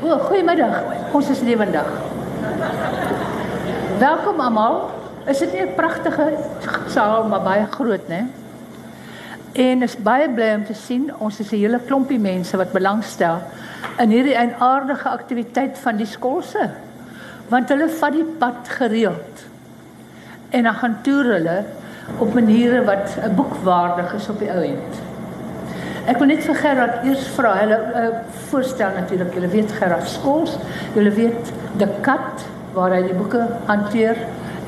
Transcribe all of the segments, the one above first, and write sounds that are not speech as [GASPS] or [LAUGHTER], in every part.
O, goeiemiddag. Ons is lewendig. Welkom almal. Is dit nie 'n pragtige saal maar baie groot, né? En is baie bly om te sien ons is 'n hele klompie mense wat belangstel in hierdie eienaardige aktiwiteit van die skolse. Want hulle vat die pad gereeld. En dan gaan toer hulle op maniere wat 'n boek waardig is op die ou end. Ek wil net vir Gerard eers vra, hulle uh, voorstel natuurlik, julle weet Gerard Skols, julle weet De Kat waar hy die boeke hanteer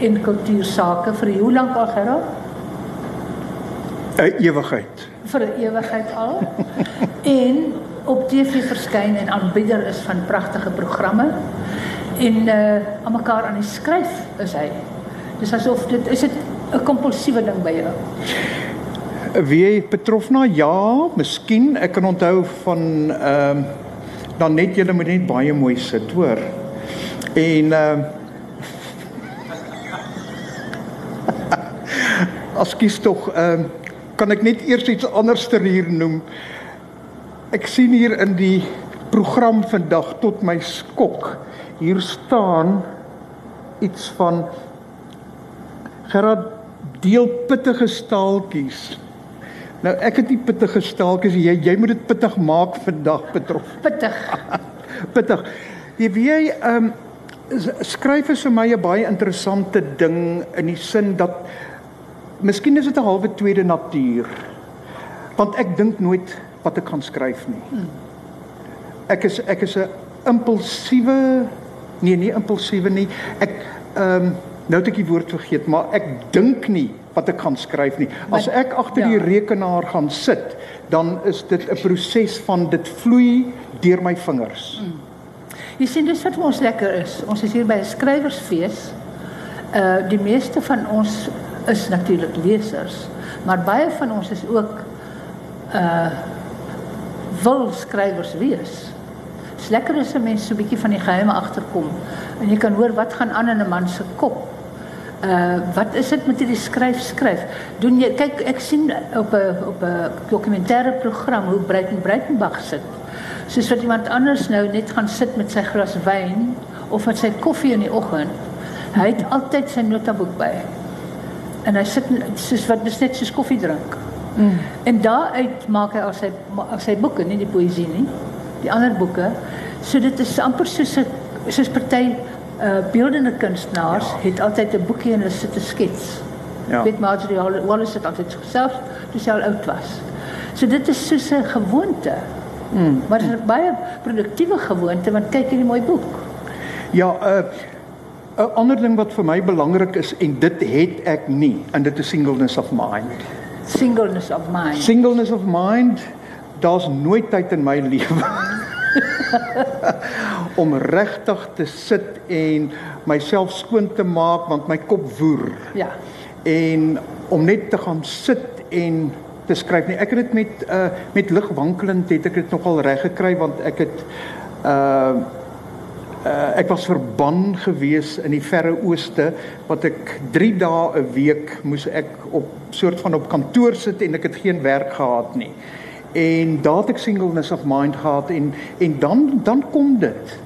en kultuursake vir hoe lank al Gerard? 'n Ewigheid. Vir 'n ewigheid al. en op TV verskyn en aanbieder is van pragtige programme en uh aan mekaar aan die skryf is hy. Dis asof dit is dit 'n kompulsiewe ding by jou. Wie Petrofna ja, miskien ek kan onthou van ehm uh, dan net julle moet net baie mooi sit, hoor. En ehm [LAUGHS] uh, Askies tog ehm uh, kan ek net eers iets anders ter hier noem. Ek sien hier in die program vandag tot my skok. Hier staan iets van Gerard deel pittige staaltjies. Nou ek het nie pittige staaltjies jy jy moet dit pittig maak vandag betrof. [LAUGHS] Pittig. pittig. Jy weet ehm um, skryf is vir my 'n baie interessante ding in die sin dat miskien is dit 'n halwe tweede natuur. Want ek dink nooit wat ek gaan skryf nie. Hmm. Ek is ek is 'n impulsiewe nee, nie impulsiewe nie. Ek ehm um, nou het ek die woord vergeet, maar ek dink nie wat ek gaan skryf nie. As ek agter ja. die rekenaar gaan sit, dan is dit 'n proses van dit vloei deur my vingers. Mm. Jy sien dis wat ons lekker is. Ons is hier by 'n skrywersfees. Uh die meeste van ons is natuurlik lesers, maar baie van ons is ook uh wil skrywers wees. Dis lekker as 'n mens so 'n bietjie van die geheime agterkom en jy kan hoor wat gaan aan in 'n man se kop uh wat is dit met hierdie skryf skryf? Doen jy kyk ek sien op 'n op 'n dokumentêre program hoe Breiten Breitenbach sit. Soos wat iemand anders nou net gaan sit met sy glas wyn of met sy koffie in die oggend. Hy het altyd sy notaboek by. En hy sit soos wat dis net soos koffie drink. Mm. En daaruit maak hy al sy al sy boeke, nie die poësie nie. Die ander boeke. So dit is amper soos 'n soos party uh beeldende kunstenaars ja. het altyd 'n boekie en hulle sit te skets. Ja. Weet Marjorie Wallace het altyd self toe sy al oud was. So dit is soos 'n gewoonte. Mm. Maar dit is 'n baie produktiewe gewoonte want kyk hierdie mooi boek. Ja, uh 'n ander ding wat vir my belangrik is en dit het ek nie en dit is singleness of mind. Singleness of mind. Singleness of mind. Daar's nooit tyd in my lewe [LAUGHS] om regtig te sit en myself skoon te maak want my kop woer. Ja. En om net te gaan sit en te skryf nie. Ek het dit met uh met ligwankelend het ek dit nogal reg gekry want ek het uh uh ek was verban gewees in die verre ooste wat ek 3 dae 'n week moes ek op soort van op kantoor sit en ek het geen werk gehad nie en daar het ek singleness of mind gehad en en dan dan kom dit.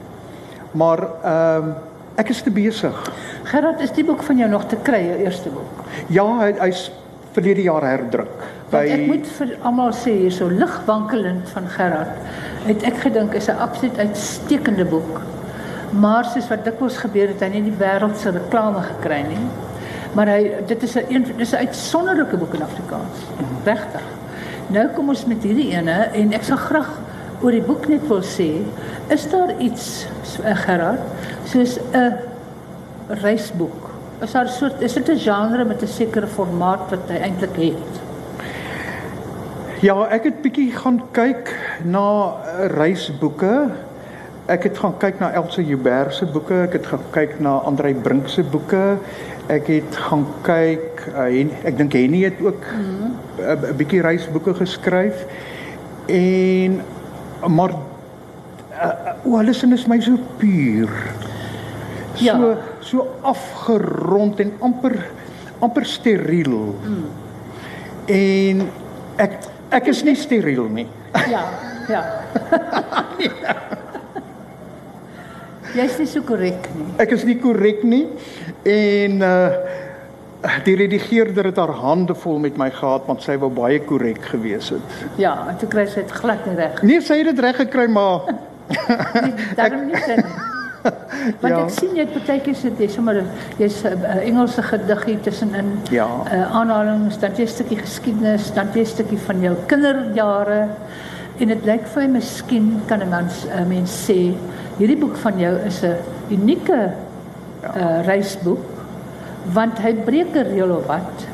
Maar ehm uh, ek is te besig. Gerard, is die boek van jou nog te kry, jou eerste boek? Ja, hy hy's verlede jaar herdruk. By Want ek moet vir almal sê hierso ligwankelend van Gerard het ek gedink is 'n absoluut uitstekende boek. Maar soos wat dikwels gebeur het hy nie die wêreld se reklame gekry nie. Maar hy dit is 'n dis 'n uitsonderlike boek in Afrikaans. Regtig. Nou kom ons met hierdie ene en ek sal graag oor die boek net wil sê, is daar iets uh, Gerard soos 'n reisboek? Is daar 'n soort is dit 'n genre met 'n sekere formaat wat hy eintlik het? Ja, ek het bietjie gaan kyk na reisboeke. Ek het gaan kyk na Elsə Joubert se boeke, ek het gaan kyk na Andrei Brink se boeke. Ek het gaan kyk, uh, en, ek dink Henny het ook mm 'n bietjie reisboeke geskryf en maar uh, o, alles is my so puur. Ja. So so afgerond en amper amper steriel. Mm. En ek ek is nie steriel nie. Ja, ja. [LAUGHS] Jy's nie so korrek nie. Ek is nie korrek nie en uh die redigeerder het haar hande vol met my gehad want sy wou baie korrek gewees het. Ja, en toe kry sy dit glad nie reg. Nee, sy het dit reg gekry maar [LAUGHS] Nie, Daarom nie sin. [LAUGHS] Want Ja. ek sien jy baie keer sit jy sommer jy's 'n uh, Engelse gedig hier tussenin. Ja. Uh, aanhalings, dan jy 'n stukkie geskiedenis, dan jy 'n stukkie van jou kinderjare. En dit lyk vir my miskien kan 'n mens 'n mens sê hierdie boek van jou is 'n unieke uh, reisboek want hy breek 'n reël of wat.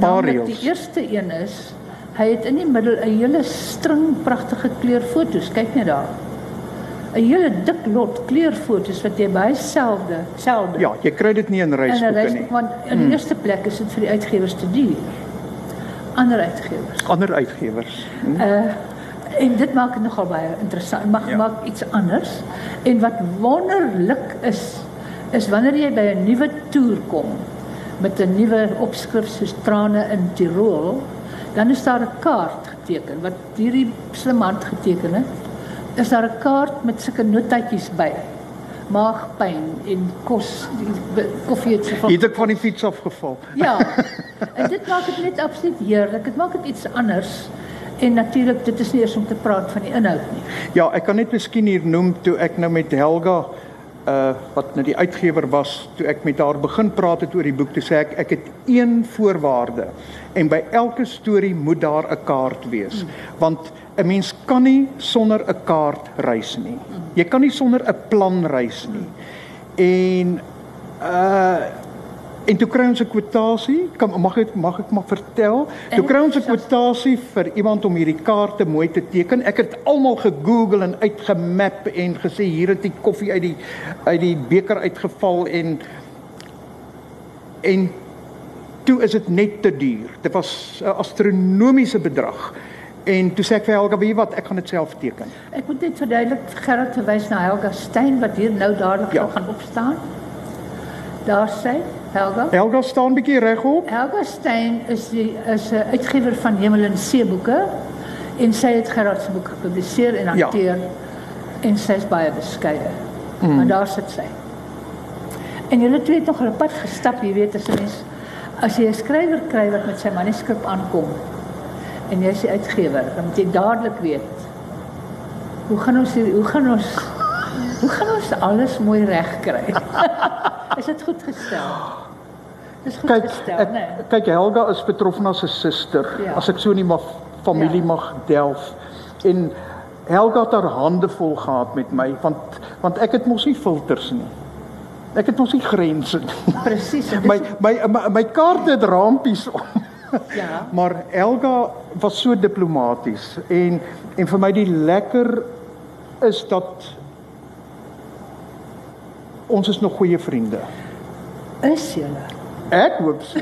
Reëls. die eerste een is hy het in die middel 'n hele string pragtige kleurfoto's. Kyk net daar. 'n hele dik lot kleurfoto's wat jy baie selde selde ja, jy kry dit nie in in reisboeke nie. reisboek want in die eerste plek is dit vir die uitgewers te duur. Ander uitgewers. Ander uitgewers. Hm? En dit maak dit nogal baie interessant. Mag Ja. maak iets anders. En wat wonderlik is is wanneer jy by 'n nuwe toer kom met 'n nuwe opskrif soos trane in Tirol, dan is daar 'n kaart geteken wat hierdie slim hand geteken het. Is daar 'n kaart met sulke notaatjies by. Maagpyn en kos, die koffie het se Jy het ek van die fiets afgeval. Ja. [LAUGHS] En dit maak dit net absoluut heerlik. Dit maak dit iets anders. En natuurlik, dit is nie eers om te praat van die inhoud nie. Ja, ek kan net miskien hier noem toe ek nou met Helga uh wat nou die uitgewer was, toe ek met haar begin praat het oor die boek, toe sê ek ek het een voorwaarde en by elke storie moet daar 'n kaart wees. Want 'n mens kan nie sonder 'n kaart reis nie. Jy kan nie sonder 'n plan reis nie. En uh En toe kry ons 'n kwotasie. Kan mag ek mag ek maar vertel? Toe kry ons 'n kwotasie vir iemand om hierdie kaarte mooi te teken. Ek het almal gegoogel en uitgemap en gesê hier het die koffie uit die uit die beker uitgeval en en toe is dit net te duur. Dit was 'n astronomiese bedrag. En toe sê ek vir Helga, "Weet jy wat, ek gaan dit self teken." Ek moet net verduidelik vir Gerard verwys na Helga Steyn wat hier nou dadelik Ja. gaan opstaan. Daar sê Helga. Helga staan bietjie regop. Helga Steyn is die is 'n uitgewer van Hemel en See boeke en sy het Gerard se boek gepubliseer en Ja. hanteer en sy is baie beskeie. Mm. Maar daar sit sy. En julle twee het nog 'n pad gestap, jy weet as 'n mens as jy 'n skrywer kry wat met sy manuskrip aankom en jy is die uitgewer, dan moet jy dadelik weet hoe gaan ons hier, hoe gaan ons hoe gaan ons alles mooi reg kry? [LAUGHS] is dit goed gestel? Dis goed Kyk, gestel, ek, nee. kyk Helga is betroffen as 'n suster, Ja. as ek so nie maar familie Ja. mag delf. En Helga het haar hande vol gehad met my want want ek het mos nie filters nie. Ek het mos nie grense nie. Presies. [LAUGHS] My my my, my kaarte het rampies om. [LAUGHS] ja. Maar Helga was so diplomaties en en vir my die lekker is dat ons is nog goeie vriende. Is julle? Ek hoop so.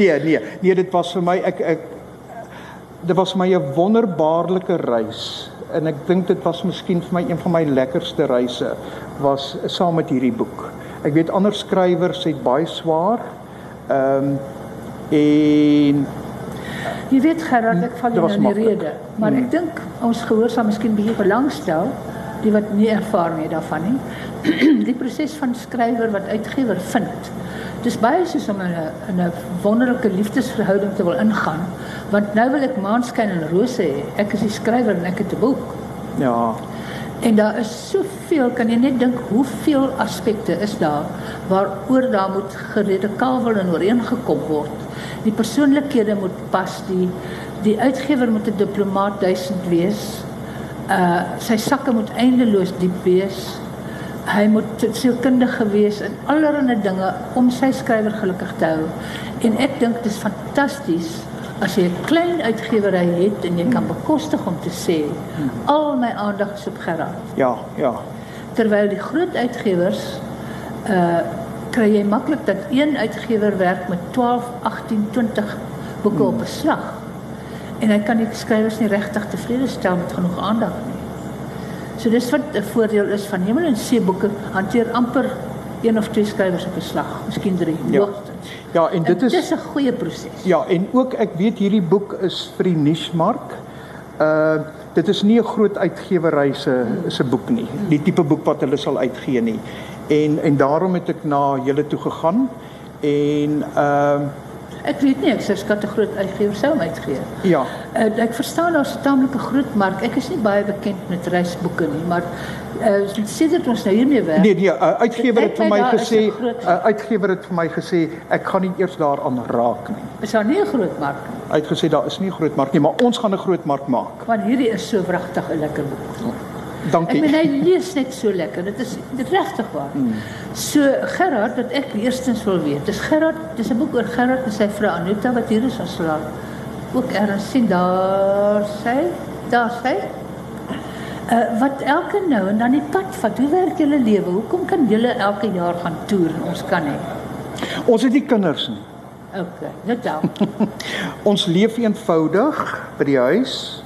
nee, nee, nee, dit was vir my ek ek dit was vir my 'n wonderbaarlike reis en ek dink dit was miskien vir my een van my lekkerste reise was saam met hierdie boek. Ek weet ander skrywers het baie swaar. Ehm um, en Jy weet Gerard, ek val jou nou in die rede, maar ek dink ons gehoor sal miskien bietjie belangstel die wat nie ervaring het daarvan nie. [CLEARS THROAT] die proses van skrywer wat uitgewer vind. Dis baie soos om in 'n 'n wonderlike liefdesverhouding te wil ingaan, want nou wil ek maanskyn en rose hê. Ek is die skrywer en ek het 'n boek. ja, En daar is soveel, kan jy net dink hoeveel aspekte is daar waaroor daar moet geredekawel en ooreengekom word. Die persoonlikhede moet pas, die die uitgewer moet 'n diplomaat duisend wees. Uh sy sakke moet eindeloos diep wees. Hy moet sielkundige wees in allerlei dinge om sy skrywer gelukkig te hou. En ek dink dit is fantasties as jy 'n klein uitgewery het en jy kan bekostig om te sê al my aandag is op Gerard. ja, ja. Terwyl die groot uitgewers uh kry jy maklik dat een uitgewer werk met 12, 18, 20 boeke op 'n slag. En hy kan die skrywers nie regtig tevrede stel met genoeg aandag nie. So dis wat 'n voordeel is van Hemel en See boeke hanteer amper een of twee skrywers op 'n slag, miskien drie Ja. hoogstens. Ja, en dit En is dis 'n goeie proses. Ja, en ook ek weet hierdie boek is vir die nismark. Uh dit is nie 'n groot uitgewery se se boek nie. Die tipe boek wat hulle sal uitgee nie. En en daarom het ek na julle toe gegaan en ehm uh, Ek weet nie, ek sou skat 'n groot uitgewer sou hom uitgee. ja, Uh, ek verstaan daar's 'n tamelike groot mark. Ek is nie baie bekend met reisboeke nie, maar uh, sedert ons nou hiermee werk. nee nee, 'n uitgewer het Dit vir my gesê, groot- uitgewer het vir my gesê ek gaan nie eers daaraan raak nie. Is daar nie 'n groot mark nie? Hy het gesê daar is nie 'n groot mark nie, maar ons gaan 'n groot mark maak. Want hierdie is so wragtig 'n lekker boek. Ek Dankie. meen hy lees net so lekker. Dit is dit regtig waar. Hmm. So Gerard, wat ek eerstens wil weet, dis Gerard, dis 'n boek oor Gerard en sy vrou Anita wat hier is ons laat. Ook erns sien daar sy, daar sy. Uh, wat elke nou en dan die pad vat. Hoe werk julle lewe? Hoekom kan julle elke jaar gaan toer en ons kan nie? Ons het nie kinders nie. OK, dit dan. [LAUGHS] Ons leef eenvoudig by die huis.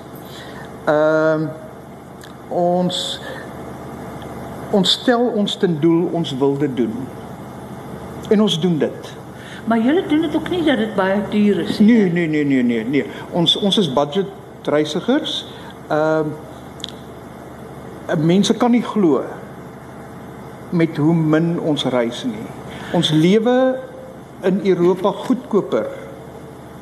Ehm ons ons stel ons ten doel ons wil dit doen. En ons doen dit. maar julle doen dit ook nie dat dit baie duur is nie. Nee, nee, nee, nee, nee, nee. Ons ons is budget reisigers. Ehm mense kan nie glo met hoe min ons reis nie. Ons lewe in Europa goedkoper.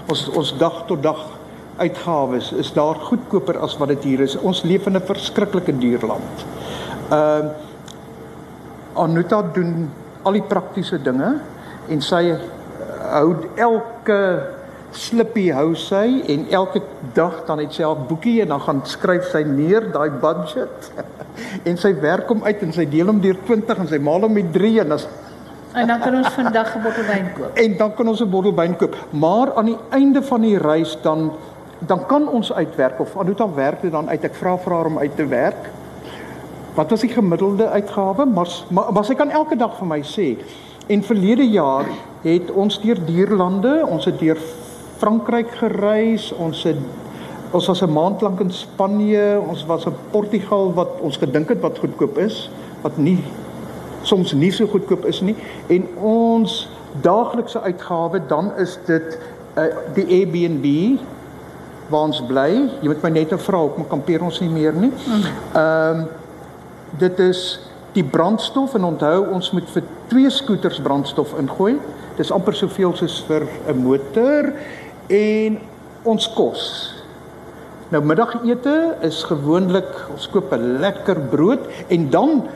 Ons ons dag tot dag uitgawes is daar goedkoper as wat dit hier is. Ons leef in 'n verskriklike duur land. Ehm Anuta doen al die praktiese dinge en sy hou elke slippie hou sy en elke dag dan het sy haar boekie en dan gaan skryf sy neer daai budget [LAUGHS] en sy werk hom uit en sy deel hom deur 20 en sy maal hom met 3 en dan En dan kan ons vandag 'n bottel wyn koop. en dan kan ons 'n bottel wyn koop. Maar aan die einde van die reis dan dan kan ons uitwerk of Anuta werk dit dan uit. Ek vra vir haar om uit te werk. Wat was die gemiddelde uitgawe? Maar maar, maar sy kan elke dag vir my sê. En verlede jaar het ons deur dierlande, ons het deur Frankryk gereis, ons het ons was 'n maand lank in Spanje, ons was in Portugal wat ons gedink het wat goedkoop is, wat nie soms nie so goedkoop is nie en ons daaglikse uitgawe dan is dit uh, die Airbnb waar ons bly. Jy moet my net nou vra, hoekom kampeer ons nie meer nie? Ehm um, dit is die brandstof en onthou ons moet vir twee skooters brandstof ingooi. Dis amper soveel soos vir 'n motor en ons kos. Nou middagete is gewoonlik ons koop 'n lekker brood en dan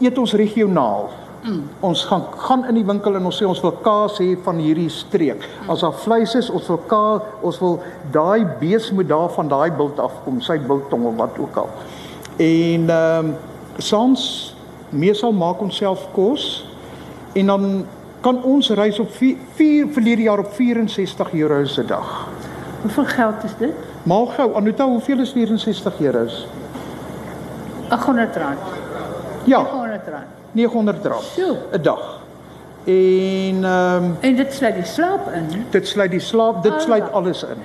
eet ons regionaal. Mm. Ons gaan gaan in die winkel en ons sê ons wil kaas hê van hierdie streek. As daar vleis is, ons wil kaas, ons wil daai bees moet daar van daai bult afkom, sy biltong of wat ook al. En ehm um, soms meestal maak ons self kos en dan kan ons reis op 4 4 verlede jaar op 64 euros 'n dag. Hoeveel geld is dit? Maal gou, Anuta, hoeveel is 64 euros? 800 rand. Ja, 800 rand. 900 rand Sjoe. 'n dag. En ehm um, En dit sluit die slaap in. dit sluit die slaap, dit Ah, sluit alles in.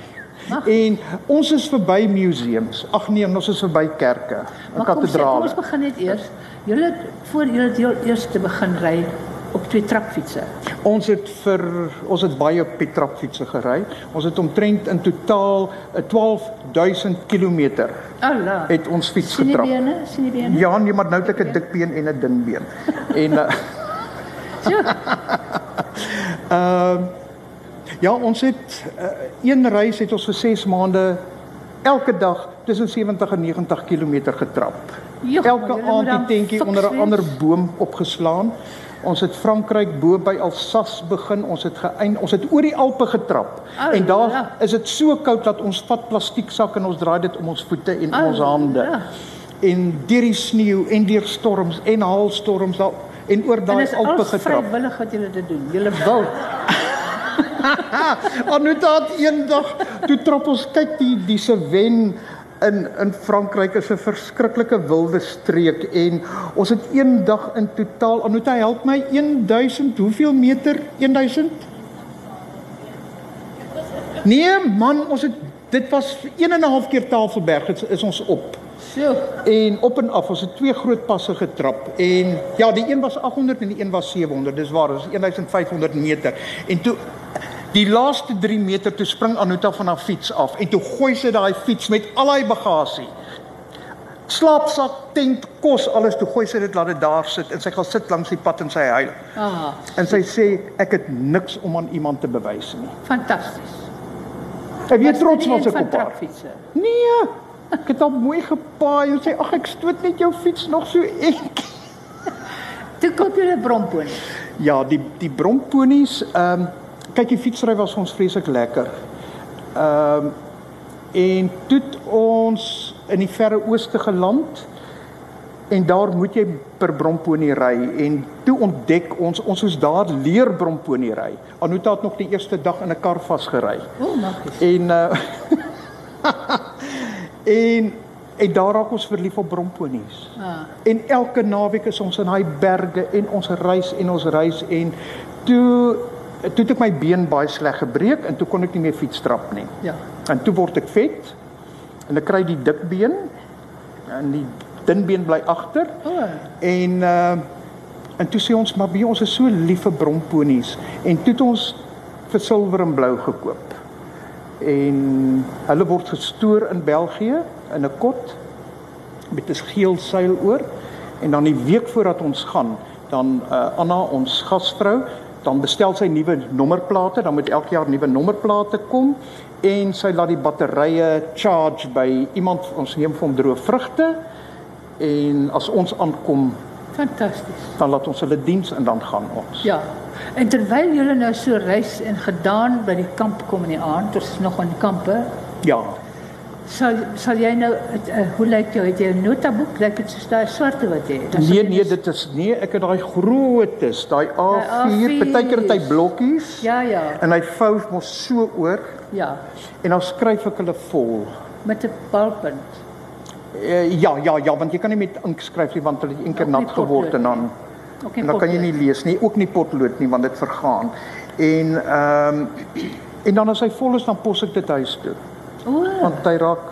Mag. En ons is verby museums. Ag nee, ons is verby kerke kom kathedrale. ons begin net eers. Julle voor julle deel eers te begin ry op twee trapfietsse. Ons het vir ons het baie op die trapfietsse gery. Ons het omtrent in totaal eh, 12000 km Allah. het ons fiets Sien die getrap. bene? Sien die bene? Ja, nee, maar nou het ek 'n dik been en 'n dun been. [LAUGHS] En uh, So, [LAUGHS] Ehm ja, ons het uh, een reis het ons vir 6 maande elke dag tussen 70 en 90 km getrap. Joh, elke aand die tentjie onder 'n wees. ander boom opgeslaan. Ons het Frankryk bo by Alsace begin. Ons het geëind, ons het oor die Alpe getrap. Oh, en daar ja. is dit so koud dat ons vat plastieksak en ons draai dit om ons voete en om ons Oh, hande. ja. En deur die sneeu en deur storms en haalstorms daar en oor daai is Alpe getrap. vrywillig wat julle dit doen. Julle wil. [LAUGHS] [LAUGHS] Anuta het eendag toe trap ons kyk die die se wen in in Frankryk is 'n verskriklike wilde streek en ons het eendag in totaal Anuta help my 1000 hoeveel meter 1000 Nee man ons het dit was 1 en 'n half keer Tafelberg is, is ons op. So, en op en af ons het twee groot passe getrap en ja die een was 800 en die een was 700 dis waar dis 1500 meter. En toe die laaste 3 meter toe spring Anuta van haar fiets af en toe gooi sy daai fiets met al haar bagasie slaapsak, tent, kos, alles toe gooi sy dit laat dit daar sit en sy gaan sit langs die pad en sy huil. Ah, En sy sê ek het niks om aan iemand te bewys nie. fantasties. Ek weet trots was ek op haar. trapfietsen. Nee. Ek het al mooi gepaai en sê ag ek stoot net jou fiets nog so enk. Toe koop jy 'n bromponie. Ja, die die bromponies, ehm um, kyk die fietsry was ons vreeslik lekker. Ehm um, en toe ons in die verre ooste geland en daar moet jy per bromponie ry en toe ontdek ons ons moes daar leer bromponie ry. Anuta het nog die eerste dag in 'n kar vasgery. O, oh, magies. En uh [LAUGHS] en en daar raak ons verlief op bromponies. Ah, En elke naweek is ons in daai berge en ons reis en ons reis en toe toe het ek my been baie sleg gebreek en toe kon ek nie meer fietstrap nie. ja. En toe word ek vet en ek kry die dik been en die dun been bly agter oh, en uh en toe sê ons maar wie ons is so lief vir bromponies en toe het ons vir silwer en blou gekoop. En hulle word gestoor in België in 'n kot met 'n geel seil oor en dan die week voordat ons gaan dan uh, Anna ons gasvrou dan bestel sy nuwe nommerplate dan moet elke jaar nuwe nommerplate kom en sy laat die batterye charge by iemand ons neem vir hom droë vrugte en as ons aankom fantasties. dan laat ons hulle diens en dan gaan ons. Ja. En terwyl julle nou so reis en gedaan by die kamp kom in die aand, ons is nog aan die kampe, Ja. Sal sal jy nou het, uh, hoe lyk jou het jy 'n notaboek? Lyk dit soos daai swarte wat jy het? Nee nee, dit is nee, ek het daai grootes, daai A4, A4's. partykeer het hy blokkies Ja, ja. en hy vou mos so oor Ja. en dan skryf ek hulle vol. Met 'n balpunt. Uh, ja, ja, ja, want jy kan nie met ink skryf nie want hulle het eendag nat geword en dan Ook en dan kan jy nie lees nie, ook nie potlood nie want dit vergaan. En ehm um, en dan as hy vol is dan pos ek dit huis toe O, want hy raak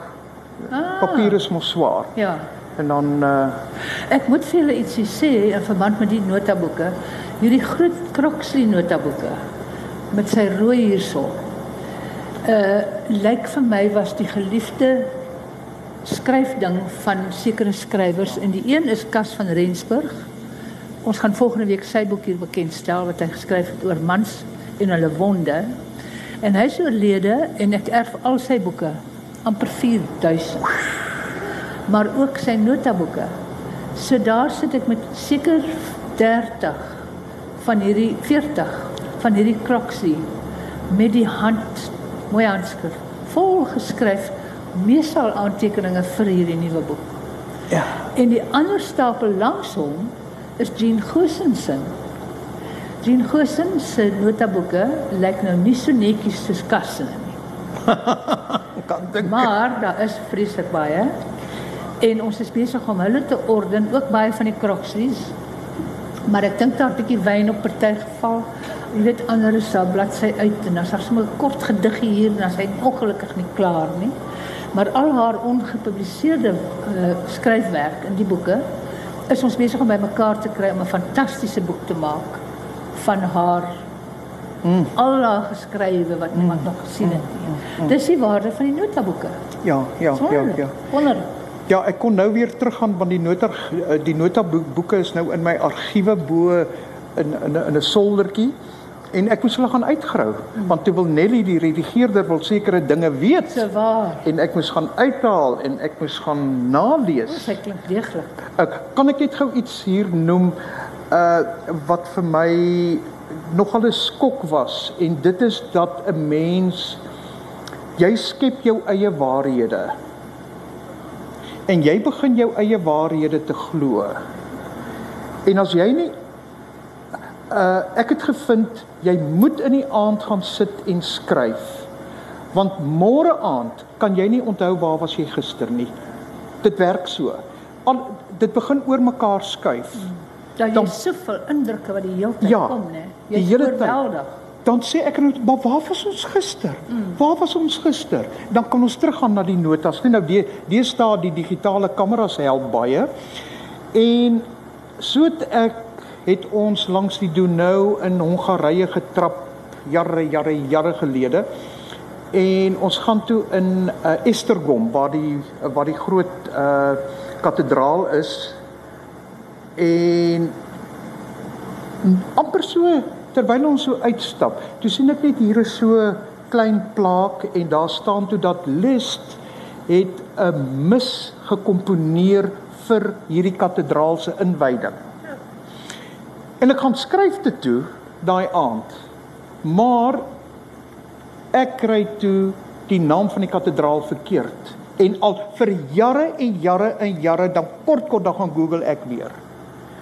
ah, papier is mos swaar. ja. En dan uh Ek moet vir julle ietsie sê in verband met die notaboeke. Hierdie groot Croxley notaboeke met sy rooi hierso. Uh lyk vir my was die geliefde skryfding van sekere skrywers en die een is Cas van Rensburg. Ons gaan volgende week sy boek hier bekendstel wat hy geskryf het oor mans en hulle wonde. En hy is oorlede en ek erf al sy boeke, amper 4000 maar ook sy notaboeke. So daar sit ek met seker 30 van hierdie 40 van hierdie kroksie met die hand mooi handskrif vol geskryf meestal aantekeninge vir hierdie nuwe boek. ja. En die ander stapel langs hom is Jean Goosensen. Jean Goosen se notaboeke lyk nou nie so netjies soos Kasse nie. [LAUGHS] Kan dink. Maar daar is vreeslik baie. En ons is besig om hulle te orden, ook baie van die kroksies. Maar ek dink daar 'n bietjie wyn op party geval. Jy weet ander is daar bladsy uit en dan's daar sommer 'n kort gediggie hier en dan is hy ongelukkig nie klaar nie. Maar al haar ongepubliseerde uh, skryfwerk in die boeke is ons besig om bymekaar te kry om 'n fantastiese boek te maak van haar mm. al haar geskrywe wat niemand mm. nog gesien het nie. Mm. Dis die waarde van die notaboeke. Ja, ja, ja, ja. Wonderlik. Ja, ek kon nou weer teruggaan want die nota die notaboeke is nou in my argiewe bo in in 'n in 'n soldertjie en ek moes hulle gaan uitgrou mm. want toe wil Nelly die redigeerder wil sekere dinge weet So waar. en ek moes gaan uithaal en ek moes gaan nalees. Sy klink deeglik. Ek kan ek net gou iets hier noem uh wat vir my nogal 'n skok was en dit is dat 'n mens jy skep jou eie waarhede en jy begin jou eie waarhede te glo. En as jy nie uh ek het gevind jy moet in die aand gaan sit en skryf. Want môre aand kan jy nie onthou waar was jy gister nie. Dit werk so. Al dit begin oor mekaar skuif. Dat jy Dan- soveel indrukke wat die hele tyd Ja, kom, né? die Jy hele is tyd. Dan sê ek net, maar waar was ons gister? Mm. Waar was ons gister? Dan kan ons teruggaan na die notas. Nou die die staan die digitale kameras help baie. En so het ek het ons langs die Donau in Hongarye getrap jare jare jare gelede. En ons gaan toe in uh, Estergom waar die waar die groot uh kathedraal is. En amper so terwyl ons so uitstap, toe sien ek net hier is so klein plaak en daar staan toe dat Liszt het 'n mis gekomponeer vir hierdie kathedraal se inwyding. En ek gaan skryf dit toe daai aand. Maar ek kry toe die naam van die kathedraal verkeerd en al vir jare en jare en jare dan kort kort dan gaan Google ek weer.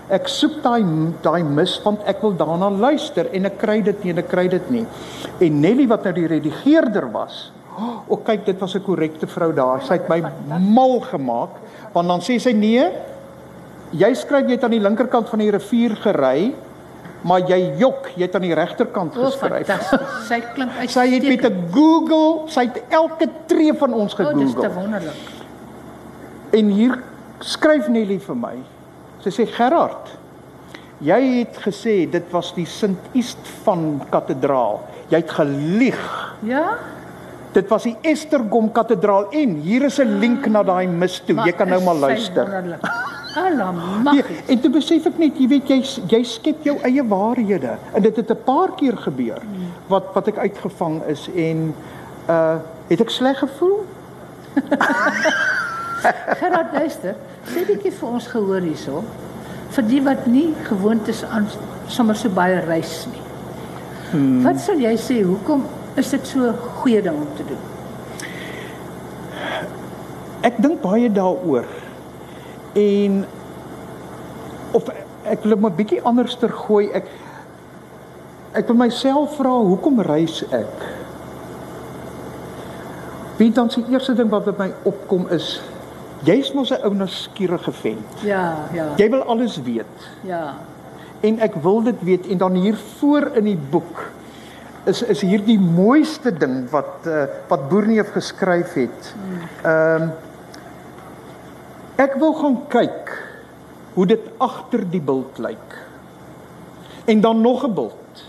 Ek soek daai daai mis want ek wil daarna luister en ek kry dit nie en ek kry dit nie. En Nelly wat nou die redigeerder was. O oh, kyk dit was 'n korrekte vrou daar. Sy het my mal gemaak want dan sê sy nee. Jy skryf jy het aan die linkerkant van die rivier gery maar jy jok, jy het aan die regterkant geskryf. Oh, sy klink uit. [LAUGHS] Sy het met 'n Google, sy het elke tree van ons gegoogel. Oh, dis te wonderlik. En hier skryf Nelly vir my. Sy sê Gerard, jy het gesê dit was die Sint East van kathedraal. Jy het gelieg. Ja? Dit was die Estergom kathedraal en hier is 'n link na daai mis toe. Jy kan nou maar luister. Wonderlik. [LAUGHS] Alla Ja, en toe besef ek net, jy weet jy jy skep jou eie waarhede en dit het 'n paar keer gebeur wat wat ek uitgevang is en uh het ek sleg gevoel? [LAUGHS] Gerard luister, sê bietjie vir ons gehoor hierso. Vir die wat nie gewoond is aan sommer so baie reis nie. Hmm. Wat sal jy sê hoekom is dit so 'n goeie ding om te doen? Ek dink baie daaroor. En of ek wil 'n bietjie anderster gooi. Ek ek wil myself vra hoekom reis ek? Wie dan die eerste ding wat met my opkom is jy's mos 'n ou nuuskierige vent. Ja, ja. Jy wil alles weet. Ja. En ek wil dit weet en dan hier voor in die boek is is hier die mooiste ding wat uh, wat Boerneef geskryf het. Ehm um, Ek wil gaan kyk hoe dit agter die bult lyk. En dan nog 'n bult.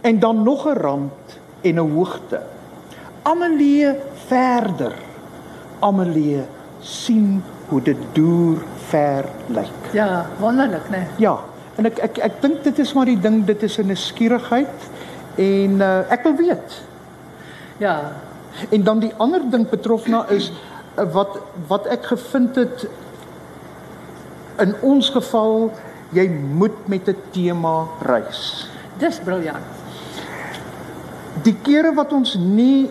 En dan nog 'n rand en 'n hoogte. Amelie verder. Amelie sien hoe dit deur ver lyk. Ja, wonderlik, né? Nee. Ja, en ek ek ek dink dit is maar die ding, dit is 'n nuuskierigheid en uh, ek wil weet. Ja. En dan die ander ding betrofna is uh, wat wat ek gevind het in ons geval jy moet met 'n tema reis. Dis briljant. Die kere wat ons nie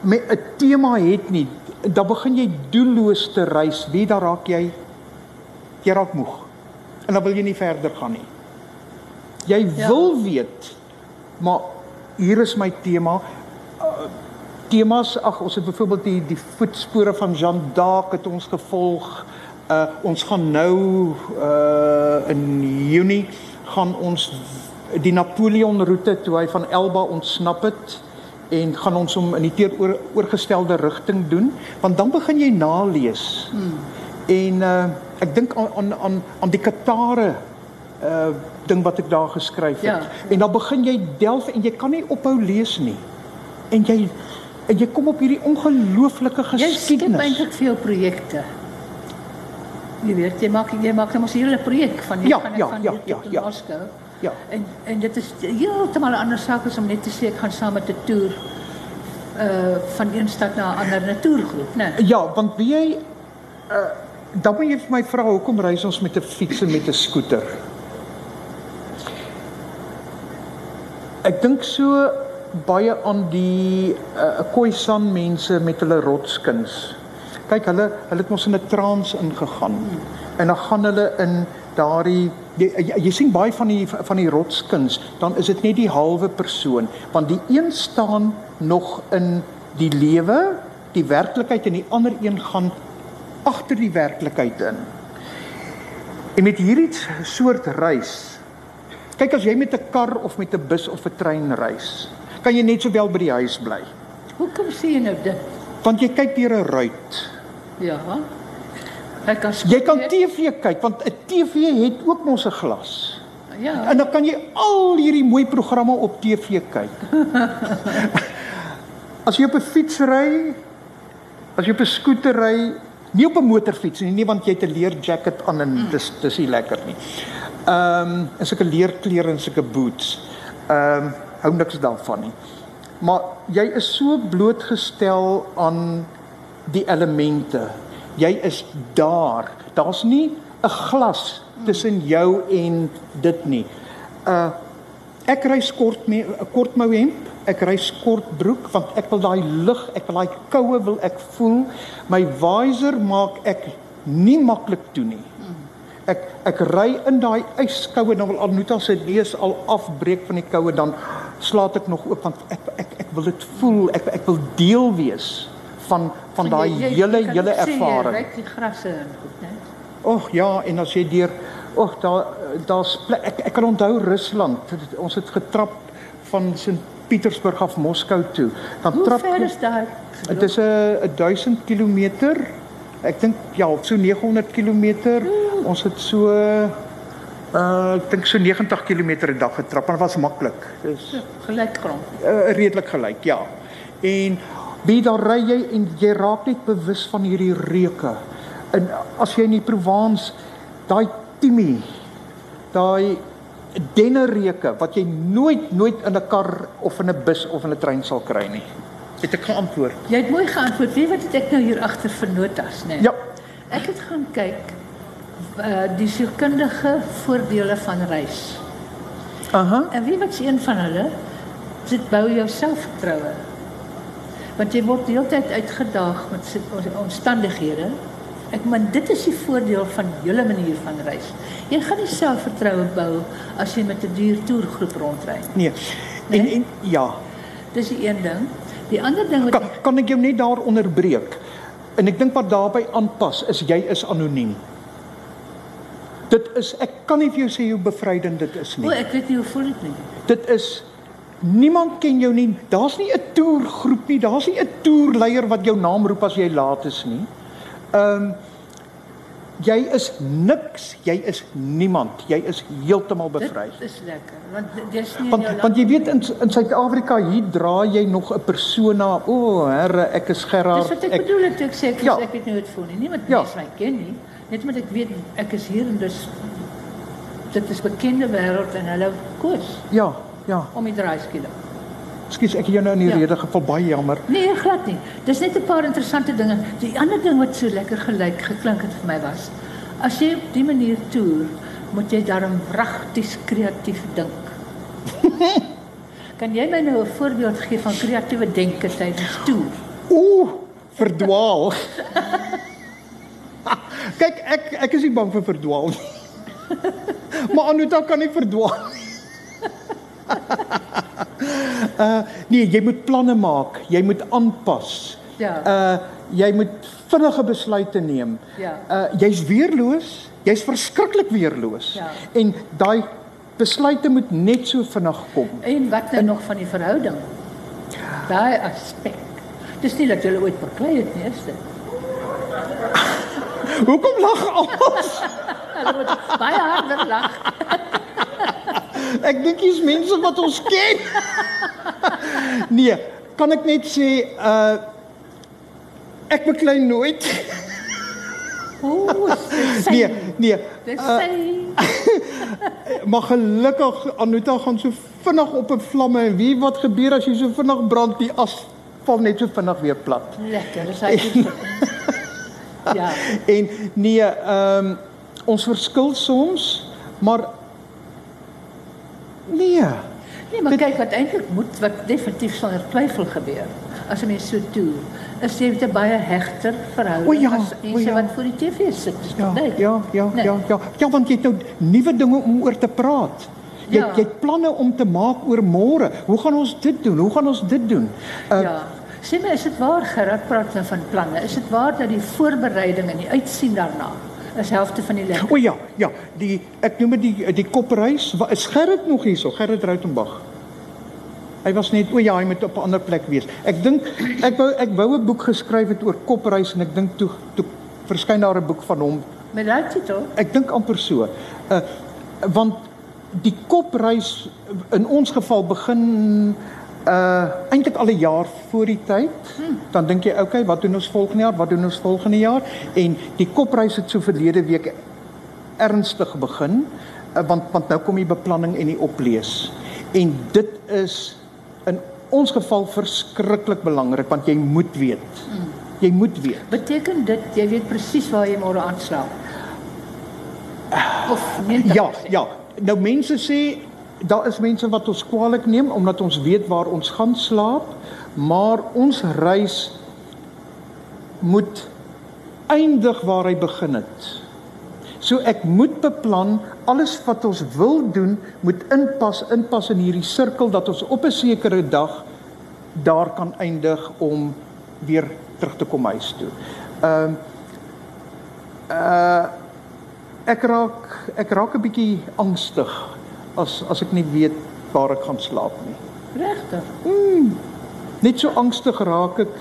met 'n tema het nie, dan begin jy doelloos te reis. Wie daar raak jy jy raak moeg. En dan wil jy nie verder gaan nie. Jy Ja. wil weet, maar hier is my tema. Uh, temas, ag ons het byvoorbeeld die die voetspore van Jeanne d'Arc het ons gevolg. Uh ons gaan nou uh in Junie gaan ons die Napoleon roete toe hy van Elba ontsnap het en gaan ons hom in die teenoorgestelde rigting doen want dan begin jy nalees. Hmm. En uh ek dink aan aan aan aan die Katare uh ding wat ek daar geskryf het. Ja. En dan begin jy delf en jy kan nie ophou lees nie. En jy en jy kom op hierdie ongelooflike Jy skep geskiedenis. eintlik veel projekte. Jy weet, jy maak jy maak nou mos 'n projek van jy Ja, gaan ja, van ja, hier ja, tot ja. Moskou. Ja. En en dit is heeltemal 'n ander saak as om net te sê ek gaan saam met 'n toer uh van een stad na 'n ander natuurgroep, né? Ja, want wie jy uh dan moet jy vir my vra hoekom reis ons met 'n fiets en met 'n skooter? Ek dink so baie aan die uh Khoisan mense met hulle rotskuns. Kyk, hulle hulle het mos in 'n trance ingegaan. En dan gaan hulle in daardie jy, jy, jy sien baie van die van die rotskuns, dan is dit net die halwe persoon, want die een staan nog in die lewe, die werklikheid en die ander een gaan agter die werklikheid in. En met hierdie soort reis Kyk as jy met 'n kar of met 'n bus of 'n trein reis, kan jy net sowel by die huis bly. Hoekom sê jy nou dit? Want jy kyk deur 'n ruit. Ja. Ek kan Jy kan TV kyk want 'n TV het ook mos 'n glas. Ja. En dan kan jy al hierdie mooi programme op TV kyk. [LAUGHS] as jy op 'n fiets ry, as jy op 'n skooter ry, nie op 'n motorfiets nie, nie want jy het 'n leer jacket aan en dis dis nie lekker nie. Ehm um, en sulke leerklere en sulke boots. Ehm um, hou niks daarvan nie. Maar jy is so blootgestel aan die elemente. Jy is daar. Daar's nie 'n glas tussen jou en dit nie. Uh ek ry kort me 'n kort mou hemp, ek ry kort broek want ek wil daai lug, ek wil daai koue wil ek voel. My visor maak ek nie maklik toe nie. Ek ek ry in daai yskoue dan wil Anuta se lees al afbreek van die koue dan slaat ek nog oop want ek ek ek wil dit voel, ek ek wil deel wees van van daai hele hele ervaring. Ryk die grasse en goed, né? Ag ja, en as jy deur ag daar daar's ek ek kan onthou Rusland. Ons het getrap van Sint Pietersburg af Moskou toe. Dan Hoe trap ver is daai? Dit is 'n 1000 km. Ek dink ja, so 900 km. Ons het so uh ek dink so 90 km 'n dag getrap en dit was maklik. Dis gelyk grond. uh, redelik gelyk, ja. En wie daar ry jy en jy raak net bewus van hierdie reuke. En as jy in die Provence daai Timi, daai dennereuke wat jy nooit nooit in 'n kar of in 'n bus of in 'n trein sal kry nie. Het ek geantwoord? Jy het mooi geantwoord. Weet wat het ek nou hier agter vir notas, né? Ja. Ek het gaan kyk uh die sielkundige voordele van reis. Aha. En wie wat is een van hulle? Dit bou jou selfvertroue. Want jy word deeltyd uitgedaag met omstandighede. Ek meen dit is die voordeel van julle manier van reis. Jy gaan nie selfvertroue bou as jy met 'n duur toergroep rondry. Nee. En Nee? en ja, Dis die een ding. Die ander ding wat kan, kan ek jou net daar onderbreek? En ek dink wat daarbey aanpas is jy is anoniem. Dit is ek kan nie vir jou sê hoe bevrydend dit is o, nie. ek weet nie hoe voel dit nie. Dit is niemand ken jou nie. Daar's nie 'n toergroep nie. Daar's nie 'n toerleier wat jou naam roep as jy laat is nie. Ehm um, jy is niks, jy is niemand. Jy is heeltemal bevry. Dit is lekker want dis nie Want want jy weet in in Suid-Afrika hier dra jy nog 'n persona. O, oh, herre, ek is Dis Gerard. wat ek, ek bedoel het ek sê ek, Ja. ek nie hoe dit voel nie. Niemand Ja. ja. mens my ken nie. Net omdat ek weet ek is hier en dus dit is bekende wêreld en hulle koers Ja, ja. om die draaiskiele. Ekskuus, ek het jou nou in die Ja. rede geval baie jammer. Nee, glad nie. Dis net 'n paar interessante dinge. Die ander ding wat so lekker gelyk geklink het vir my was, as jy op die manier toer, moet jy daarom wragties kreatief dink. [LAUGHS] kan jy my nou 'n voorbeeld gee van kreatiewe denke tydens toer? Ooh, verdwaal. [LAUGHS] Kyk, ek ek is nie bang vir verdwaal nie. [LAUGHS] maar Anuta kan nie verdwaal nie. Uh nee, jy moet planne maak, jy moet aanpas. Ja. Uh jy moet vinnige besluite neem. Ja. Uh jy's weerloos, jy's verskriklik weerloos. Ja. En daai besluite moet net so vinnig kom. En wat nou nog van die verhouding? Daai aspek. Dis nie dat jy ooit beklei het nie, is dit? Hoekom lag almal? [LAUGHS] Hulle moet baie harder lag. [LAUGHS] Ek dink dis mense wat ons ken. [LAUGHS] nee, kan ek net sê uh ek beklei nooit. Ooh. [LAUGHS] Nee, nee. Dis Uh, sy. [LAUGHS] maar gelukkig Anuta gaan so vinnig op 'n vlamme en wie wat gebeur as jy so vinnig brand die as val net so vinnig weer plat. Lekker, dis hy. ja. En nee, ehm um, ons verskil soms, maar. Nee, maar kyk wat eintlik moet wat definitief sonder twyfel gebeur. As 'n mens so toer, is jy 'n baie hegter verhouding O ja, as mense ja. wat voor die TV sit. Ja, duidelik? ja, ja, Nee. ja, ja. Ja, want jy het nou nuwe dinge om oor te praat. Jy Ja. jy het planne om te maak oor môre. Hoe gaan ons dit doen? Hoe gaan ons dit doen? Uh, Ja. Sê my, is dit waar Gerard praat nou van planne? Is dit waar dat die voorbereiding en die uitsien daarna is helfte van die lekker? O ja, ja, die ek noem dit die die kopreis. Wa- Is Gerrit nog hierso? Gerrit Rautenbach. Hy was net o ja, hy moet op 'n ander plek wees. Ek dink ek wou ek wou 'n boek geskryf het oor kopreis en ek dink toe toe verskyn daar 'n boek van hom Met daai titel? Ek dink amper so. Uh want die kopreis in ons geval begin uh eintlik al 'n jaar voor die tyd. Hmm. Dan dink jy, okay, wat doen ons volgende jaar? Wat doen ons volgende jaar? En die kopreis het so verlede week ernstig begin uh, want want nou kom die beplanning en die oplees. En dit is in ons geval verskriklik belangrik want jy moet weet. Hmm. Jy moet weet. Beteken dit jy weet presies waar jy môre aanslaap? Of nee? Ja, ja. Nou mense sê daar is mense wat ons kwaliek neem omdat ons weet waar ons gaan slaap, maar ons reis moet eindig waar hy begin het. So ek moet beplan alles wat ons wil doen moet inpas inpas in hierdie sirkel dat ons op 'n sekere dag daar kan eindig om weer terug te kom huis toe. Ehm uh, uh ek raak ek raak 'n bietjie angstig as as ek nie weet waar ek gaan slaap nie. Regtig? Mm, net so angstig raak ek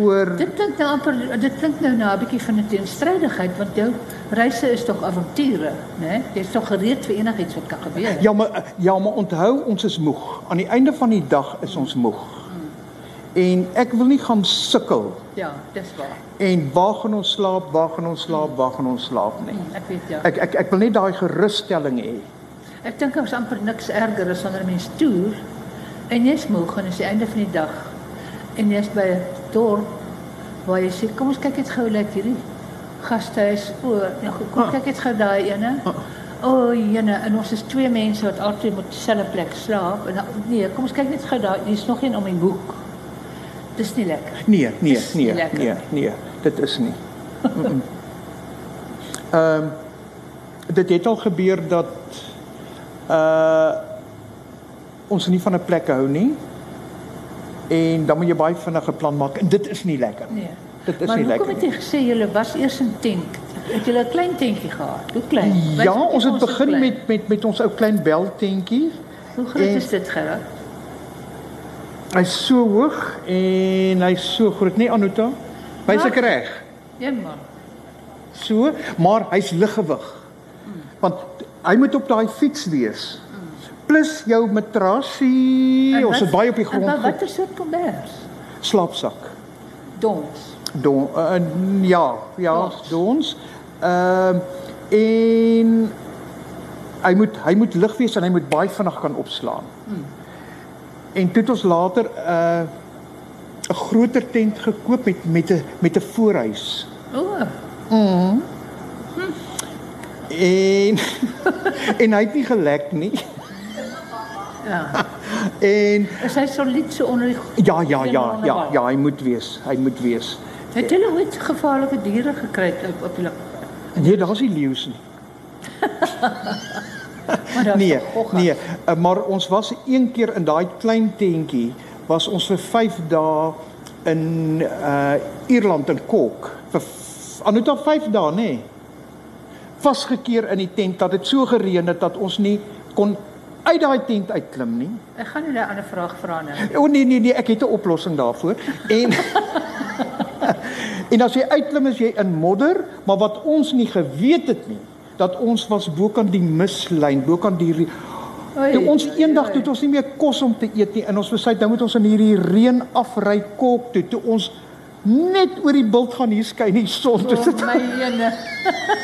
oor Dit klink nou amper dit klink nou na 'n bietjie van 'n teenstrydigheid want jou reise is tog avonture, né? Jy is tog gereed vir enigiets wat kan gebeur. Ja, maar ja, maar onthou ons is moeg. Aan die einde van die dag is ons moeg. Hmm. En ek wil nie gaan sukkel. Ja, dis waar. En waar gaan ons slaap? Waar gaan ons slaap? Waar gaan ons slaap nie? Hmm, ek weet ja. Ek ek ek wil net daai gerusstelling hê. Ek dink ons amper niks erger as wanneer mens toer en jy's moeg en is die einde van die dag en jy's by 'n dorp waar jy sê kom ons kyk net gou net hierdie gastehuis o, ja, kom kyk net gou daai ene. O, oh, jene, en ons is twee mense wat altyd op dieselfde plek slaap en nee, kom ons kyk net gou daai, dis nog een om die boek. Dis nie lekker. Nee, nee, nee, nee, nee, nee, dit is nie. Ehm um, dit het al gebeur dat uh ons nie van 'n plek hou nie. En dan moet jy baie vinnige plan maak en dit is nie lekker. Nee. Dit is maar nie lekker. Maar hoekom het jy gesê julle was eers in tent? Het julle 'n klein tentjie gehad? Hoe klein? Ja, ons het begin met met met ons ou klein beltentjie. Hoe groot en, is dit gerad? Hy's so hoog en hy's so groot, nee Anuta. Hy's ek reg? Ja man. So, maar hy's liggewig. Hmm. Want hy moet op daai fiets wees plus jou matrasie. Ons het baie op die grond. Maar watter soort kombers? Slaapsak. Dons. Don uh, ja, ja, dons. Ehm uh, en hy moet hy moet lig wees en hy moet baie vinnig kan opslaan. Hmm. En toe het ons later 'n uh, 'n groter tent gekoop met met 'n met 'n voorhuis. O. Oh. Mm. En [LAUGHS] en hy het nie gelek nie. Ja. [LAUGHS] en is hy solied so onder die Ja, ja, ja, ja, ja, hy moet wees. Hy moet wees. Het hulle ooit gevaarlike diere gekry op op hulle Nee, daar's nie leeu's nie. [LAUGHS] maar nee, nee, uh, maar ons was een keer in daai klein tentjie was ons vir 5 dae in uh Ierland in Kok. Vir Anuta 5 dae, nê. Nee, vasgekeer in die tent dat dit so gereën het dat ons nie kon uit daai tent uitklim nie. Ek gaan nie 'n ander vraag vra nou. O nee nee nee, ek het 'n oplossing daarvoor. En [LAUGHS] En as jy uitklim is jy in modder, maar wat ons nie geweet het nie, dat ons was bokant die mislyn, bokant die Oei, ons eendag toe ons nie meer kos om te eet nie en ons besluit nou moet ons in hierdie reën afry kok toe toe ons net oor die bult gaan hier skyn die son toe sit. My ene.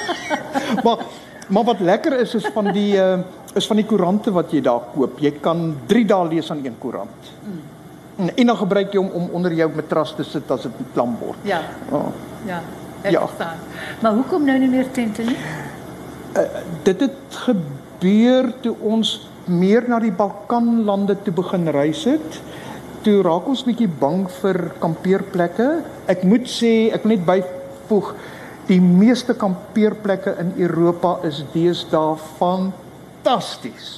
[LAUGHS] maar maar wat lekker is is van die uh, is van die koerante wat jy daar koop. Jy kan 3 dae lees aan een koerant. Mm. En dan gebruik jy hom om onder jou matras te sit as dit klam word. Ja. Oh. Ja. Ek ja. verstaan. Maar hoekom nou nie meer tente nie? Uh, dit het gebeur toe ons meer na die Balkanlande toe begin reis het. Toe raak ons bietjie bang vir kampeerplekke. Ek moet sê, ek wil net byvoeg, die meeste kampeerplekke in Europa is deesdae fantasties.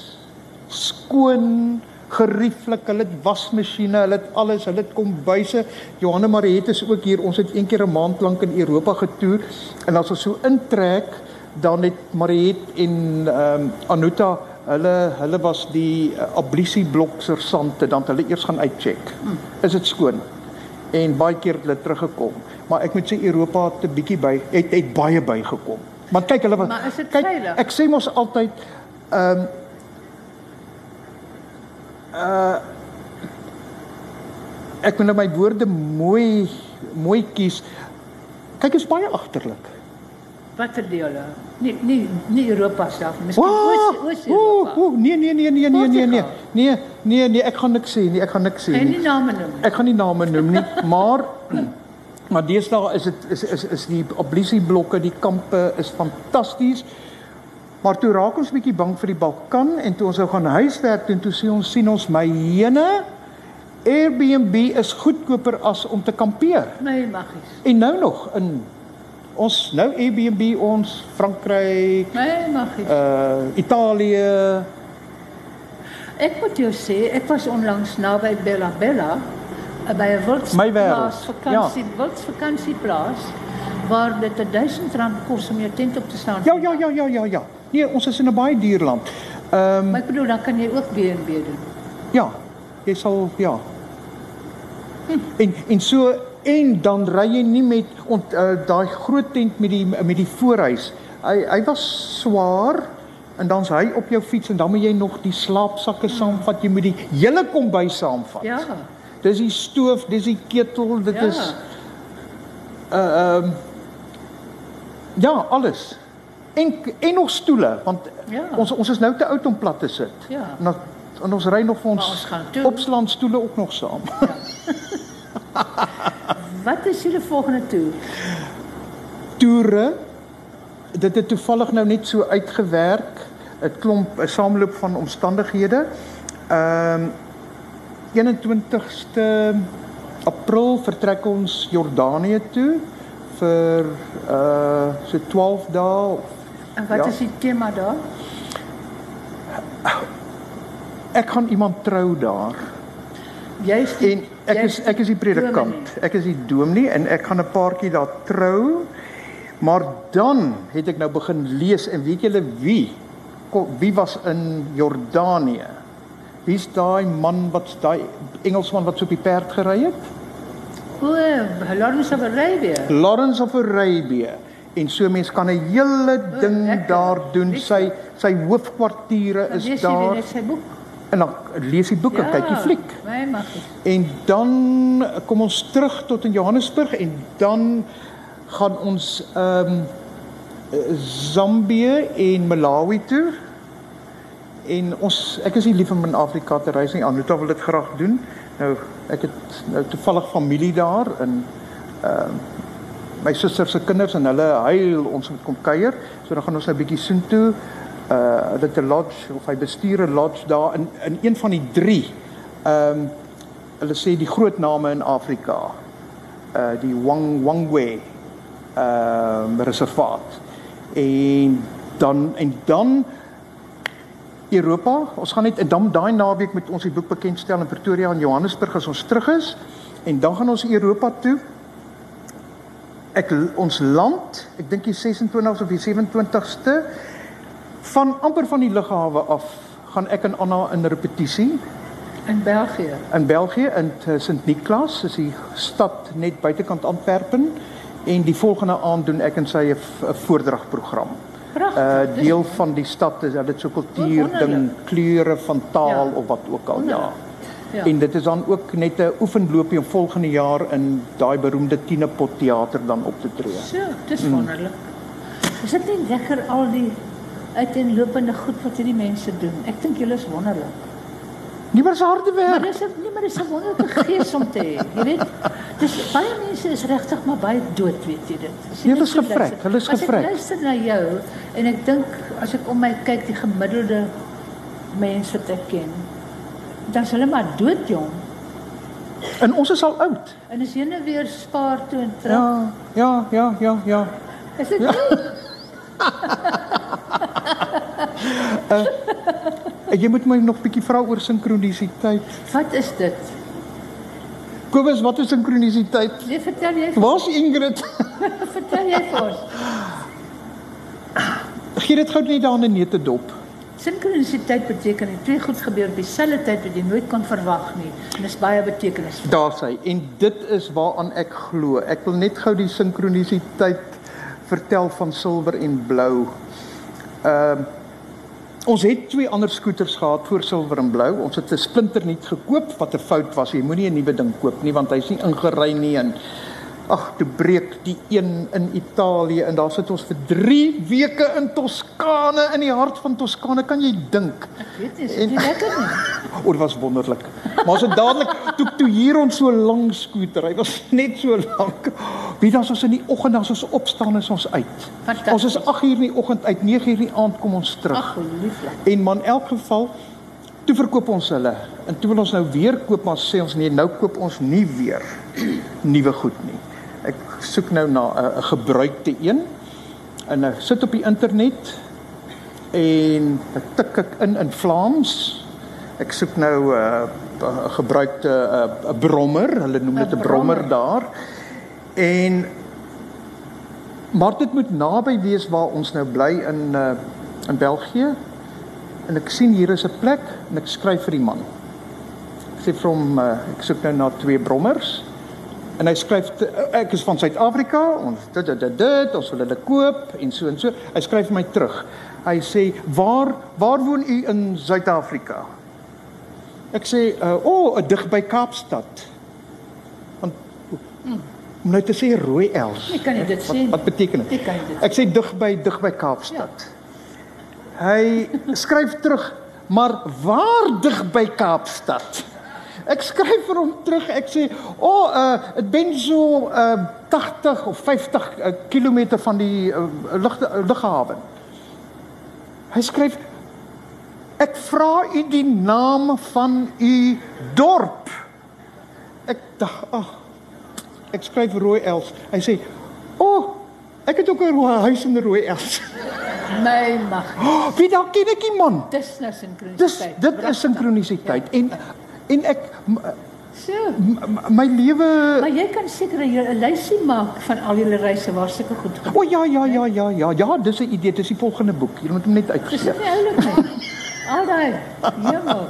Skoon, gerieflik, hulle het wasmasjiene, hulle het alles, hulle het kombuise. Johanna Mariet is ook hier. Ons het een keer 'n maand lank in Europa getoer en as ons so intrek, dan het Mariet en ehm um, Anuta Hulle hulle was die uh, ablusie blok sersante dan hulle eers gaan uitcheck. Hmm. Is dit skoon? En baie keer het hulle teruggekom. Maar ek moet sê Europa het 'n bietjie by het het baie bygekom. Maar kyk hulle Maar is dit veilig? Ek sê mos altyd Ehm um, uh ek moet nou my woorde mooi mooi kies. Kyk, is baie agterlik. Watter dele? Nie nie nie Europa self, miskien Wow! Oos Oos-Europa. Ooh, nee nee nee nee nee nee nee. Nee, nee nee, ek gaan niks sê nie. Ek gaan niks sê nie. nie name noem. nie. Ek gaan nie name noem nie, [LAUGHS] maar [CLEARS THROAT] maar deesdae is dit is is is die ablisieblokke, die kampe is fantasties. Maar toe raak ons bietjie bang vir die Balkan en toe ons nou gaan huiswerk doen, toe sien ons sien ons my jene Airbnb is goedkoper as om te kampeer. Nee, magies. En nou nog in ons nou Airbnb ons Frankryk, Nee, magies. uh Italië. Ek moet jou sê, ek was onlangs naby Bella Bella eh, by 'n wildsplaas vakansie, ja. wildsvakansieplaas waar dit R1000 kos om jou tent op te staan. Ja ja ja ja ja ja. Nee, ons is in 'n baie duur land. Ehm Maar ek bedoel dan kan jy ook B&B doen. Ja, jy sal ja. En en so en dan ry jy nie met ont uh, daai groot tent met die met die voorhuis. Hy hy was swaar en dan's hy op jou fiets en dan moet jy nog die slaapsakke saamvat. Jy moet die hele kombuis saamvat. Ja. Dis die stoof, dis die ketel, dit Ja. is uh ehm ja, alles. En en nog stoele want Ja. ons ons is nou te oud om plat te sit. Ja. En, dan- en ons ry nog vir Maar ons, ons gaan toe. opslaanstoele ook nog saam. [LAUGHS] [LAUGHS] Wat is julle volgende toer? Toere. Dit het toevallig nou net so uitgewerk. 'n Klomp 'n sameloop van omstandighede. Ehm 21ste April vertrek ons Jordanië toe vir uh so 12 dae. En wat Ja. is die tema daar? Ek gaan iemand trou daar. Jy's die En ek is ek is die predikant. Ek is die dominee en ek gaan 'n paartjie daar trou. Maar dan het ek nou begin lees en weet julle wie wie was in Jordanië? Wie's daai man wat daai Engelsman wat so op die perd gery het? O, Lawrence of Arabia. Lawrence of Arabia. En so mense kan 'n hele ding lekker. daar doen. Sy sy hoofkwartiere is lees jy daar net sy boek. En dan lees die boeke, kyk die fliek. Nee, magies. En dan kom ons terug tot in Johannesburg en dan gaan ons ehm um, Zambië en Malawi toe. En ons ek is nie lief om in Afrika te reis nie. Anita wil dit graag doen. Nou ek het nou toevallig familie daar en ehm um, my suster se kinders en hulle huil ons moet kom kuier. So dan gaan ons nou 'n bietjie soontoe. Uh dit 'n lodge of hy bestuur 'n lodge daar in in een van die drie ehm um, hulle sê die groot name in Afrika. Uh die Wang Wangwe ehm um, reservaat. En dan en dan Europa, ons gaan net en dan daai naweek met ons die boek bekendstel in Pretoria en Johannesburg as ons terug is en dan gaan ons Europa toe. Ek ons land, ek dink die 26ste of die 27ste van amper van die lughawe af gaan ek en Anna in repetisie In België. in België in Sint Niklaas, is die stad net buitekant Antwerpen en die volgende aand doen ek en sy 'n voordragprogram. Pragtig. Uh deel van die stad is dat dit so kultuur ding, kleure van taal Ja. of wat ook al ja. Wonderlik. Ja. En dit is dan ook net 'n oefenloopie om volgende jaar in daai beroemde Tinepot teater dan op te tree. So, dis wonderlik. Is dit nie lekker al die uiteenlopende goed wat hierdie mense doen? Ek dink julle is wonderlik. Nie maar se harde Maar werk. dis 'n nee, maar dis 'n wonderlike gees om te hê. Jy weet, dis baie mense is regtig maar baie dood, weet jy dit. Jy Hulle is gevrek, hulle is gevrek. Ek luister na jou en ek dink as ek om my kyk die gemiddelde mense wat ek ken, dan is hulle maar doodjong. En ons is al oud. En jy nou weer spaar toe en terug, Ja, ja, ja, ja, ja. is dit Ja. nie? [LAUGHS] En jy moet my nog bietjie vra oor sinkronisiteit. Wat is dit? Kobus, wat is sinkronisiteit? Nee, vertel jy Waar's Ingrid? [LAUGHS] vertel jy vir ons. Gee dit gou net daar in 'n neute dop. Sinkronisiteit beteken dat twee goed gebeur op dieselfde tyd wat jy nooit kon verwag nie. En dis baie betekenisvol. Daar sê en dit is waaraan ek glo. Ek wil net gou die sinkronisiteit vertel van silwer en blou. Ehm Ons het twee ander skooters gehad voor silwer en blou. Ons het 'n splinternuut gekoop wat 'n fout was. Jy moenie 'n nuwe ding koop nie want hy's nie ingery nie en ag, toe breek die een in Italië en daar sit ons vir 3 weke in Toskane in die hart van Toskane. Kan jy dink? Ek weet nie, is dit nie lekker nie? [LAUGHS] O, dit was wonderlik. Maar ons het dadelik toe toe hier ons so lank skooter. Hy was net so lank. Wie dan ons in die oggend as ons opstaan is ons uit. Ons is 8 uur in die oggend uit, 9 uur in die aand kom ons terug. Ag, lieflik. En man in elk geval toe verkoop ons hulle. En toe wil ons nou weer koop, maar sê ons nee, nou koop ons nie weer [CLEARS THROAT] nuwe goed nie. Ek soek nou na 'n 'n gebruikte een. En ek sit op die internet en ek tik ek in in Vlaams. Ek soek nou 'n uh, gebruikte 'n uh, 'n brommer, hulle noem dit 'n brommer brommer. daar. En maar dit moet naby wees waar ons nou bly in uh, in België. En ek sien hier is 'n plek en ek skryf vir die man. Ek sê vir hom uh, ek soek nou na twee brommers. En hy skryf ek is van Suid-Afrika, ons dit dit dit dit, ons wil hulle koop en so en so. Hy skryf my terug. Hy sê: "Waar waar woon u in Suid-Afrika?" Ek sê: "Uh o, oh, dig by Kaapstad." Want om nou te sê rooi els. Ek kan nie dit wat, sê nie. Wat beteken dit? Ek kan dit Ek sê dig by dig by Kaapstad. Hy skryf terug, maar waar dig by Kaapstad? Ek skryf vir hom terug. Ek sê, "O, oh, uh dit ben so uh 80 of 50 uh, km van die uh, lug lughawe." Hy skryf, "Ek vra u die naam van u dorp." Ek dink, ag, ek skryf rooi els. Hy sê, "O, oh, ek het ook 'n huis in rooi els." [LAUGHS] My mag. Oh, [GASPS] wie dalk ken ek die man? Dis nou Dis sinkronisiteit. dit Pragtig. is sinkronisiteit en en ek So. my lewe Maar jy kan seker 'n lysie maak van al julle reise waar sulke goed gebeur. O ja ja ja ja ja ja dis 'n idee dis die volgende boek jy moet hom net Dis uitgee. nie oulik nie. Aldaai. Ja.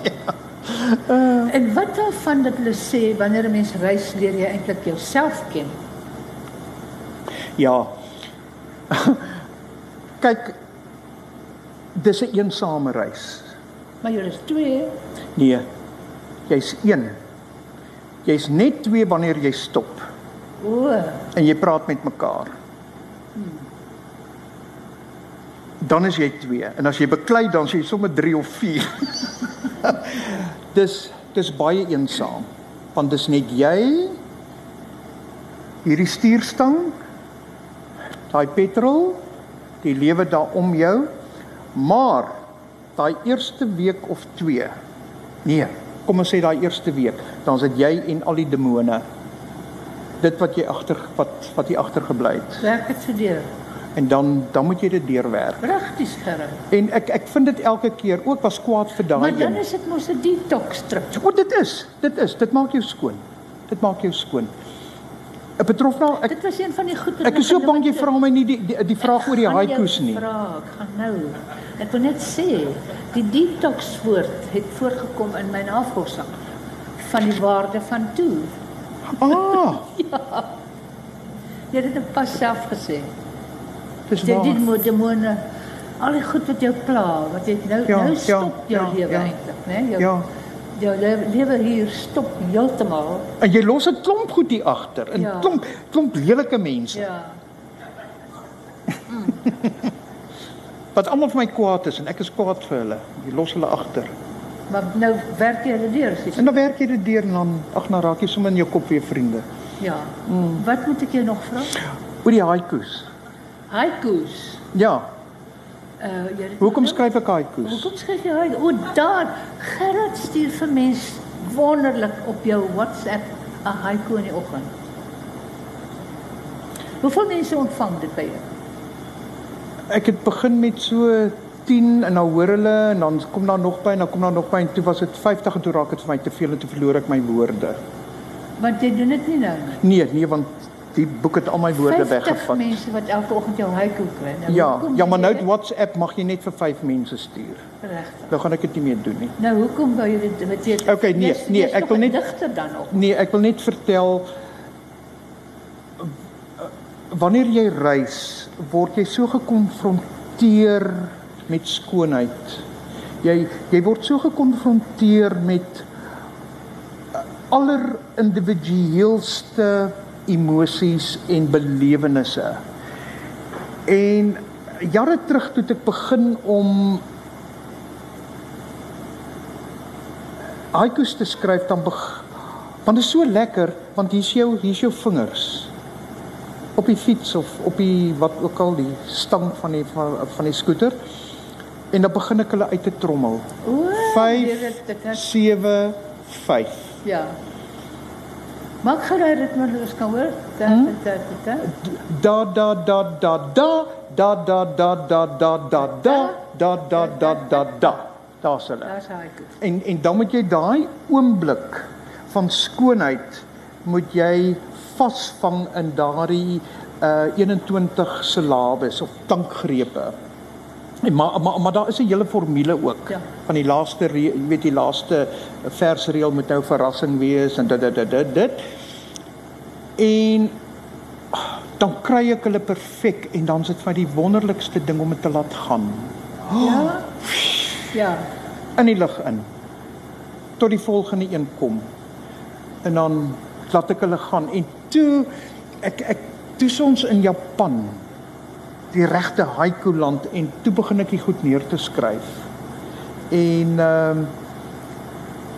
Uh, en wat daarvan dat hulle sê wanneer 'n mens reis leer jy eintlik jouself ken. Ja. [LAUGHS] Kyk dis 'n een eensame reis. Maar jy is twee. Nee. Jy's een. Jy's net twee wanneer jy stop O, en jy praat met mekaar. Dan is jy twee en as jy beklei dan is jy sommer 3 of 4. [LAUGHS] dis dis baie eensaam want dis net jy hierdie stuurstang daai petrol die lewe daar om jou maar daai eerste week of 2 nee kom ons sê daai eerste week dan sit jy en al die demone. Dit wat jy agter wat wat jy agtergebly het. Werk dit vir deur. en dan dan moet jy dit deurwerk. Pragtig gerus. en ek ek vind dit elke keer ook was kwaad vir daai Maar dan is dit mos 'n detox trip. o dit is dit is. Dit maak jou skoon. Dit maak jou skoon 'n betrofna ek Dit was een van die goed ek is so bang jy vra my nie die die, die vraag oor die haikus nie Vraag, gaan nou. Ek wil net sê, die detox woord het voorgekom in my navorsing van die waarde van toe. ah [LAUGHS] Jy het dit pas self gesê. dis Jy die waar mo- demone al die goed wat jou pla, wat jy nou Ja, nou ja, stop jou ja, lewe ja. eintlik, né? Jou ja jou le- lewe hier stop heeltemal. en jy los 'n klomp goed hier agter 'n Ja. klomp klomp lelike mense Ja. [LAUGHS] wat almal vir my kwaad is en ek is kwaad vir hulle jy los hulle agter Maar nou werk jy hulle deur, sies. en dan werk jy dit deur en dan ag nou raak jy sommer in jou kop weer vriende Ja. Wat moet ek jou nog vra? oor die haikus Haikus. ja Uh jy het dit hoekom skryf ek haikus Hoekom skryf jy haikus? O, daar. Gerard stuur vir mens wonderlik op jou WhatsApp 'n haiku in die oggend. Hoeveel mense ontvang dit by jou? ek het begin met so 10 en dan hoor hulle en dan kom daar nog by en dan kom daar nog by en toe was dit 50 en toe raak dit vir my te veel en toe verloor ek my woorde Want jy doen dit nie nou nie. nee nee want die boek het al my woorde 50 weggevat mense wat elke oggend jou haiku kry. Nou, ja ja maar nou WhatsApp mag jy net vir 5 mense stuur? Regtig. nou gaan ek dit nie meer doen nie Nou hoekom wou jy dit wat jy Okay, nee, jy's- nee, jy's ek wil net- digter dan nog. Nee, ek wil net vertel wanneer jy reis, word jy so gekonfronteer met skoonheid Jy jy word so gekonfronteer met aller individueelste emosies en belewennisse. En jare terug toe ek begin om haikus te skryf dan beg, want dit is so lekker want hier's jou hier's jou vingers op die fiets of op die wat ook al die stang van die van, van die skooter en dan begin ek hulle uit te trommel. O, 5 dit is- dit is- 7 5 Ja. Maak daai ritme ons kan hoor. Da Hm? da da da. da da da da da da da da da da da da da da da da da daar's hulle. Daar's haiku. En en dan moet jy daai oomblik van skoonheid moet jy vasvang in daardie uh 21 silabes of tankgrepe. En maar maar maar daar is 'n hele formule ook. Ja. Van die laaste jy weet die laaste versreël moet nou verrassing wees en dit dit dit dit. dit. En ah, dan kry ek hulle perfek en dan is dit van die wonderlikste ding om dit te laat gaan Ja. Ja. in die lug in tot die volgende een kom. En dan laat ek hulle gaan en toe ek ek toe ons in Japan die regte haiku land en toe begin ek dit goed neer te skryf. En ehm um,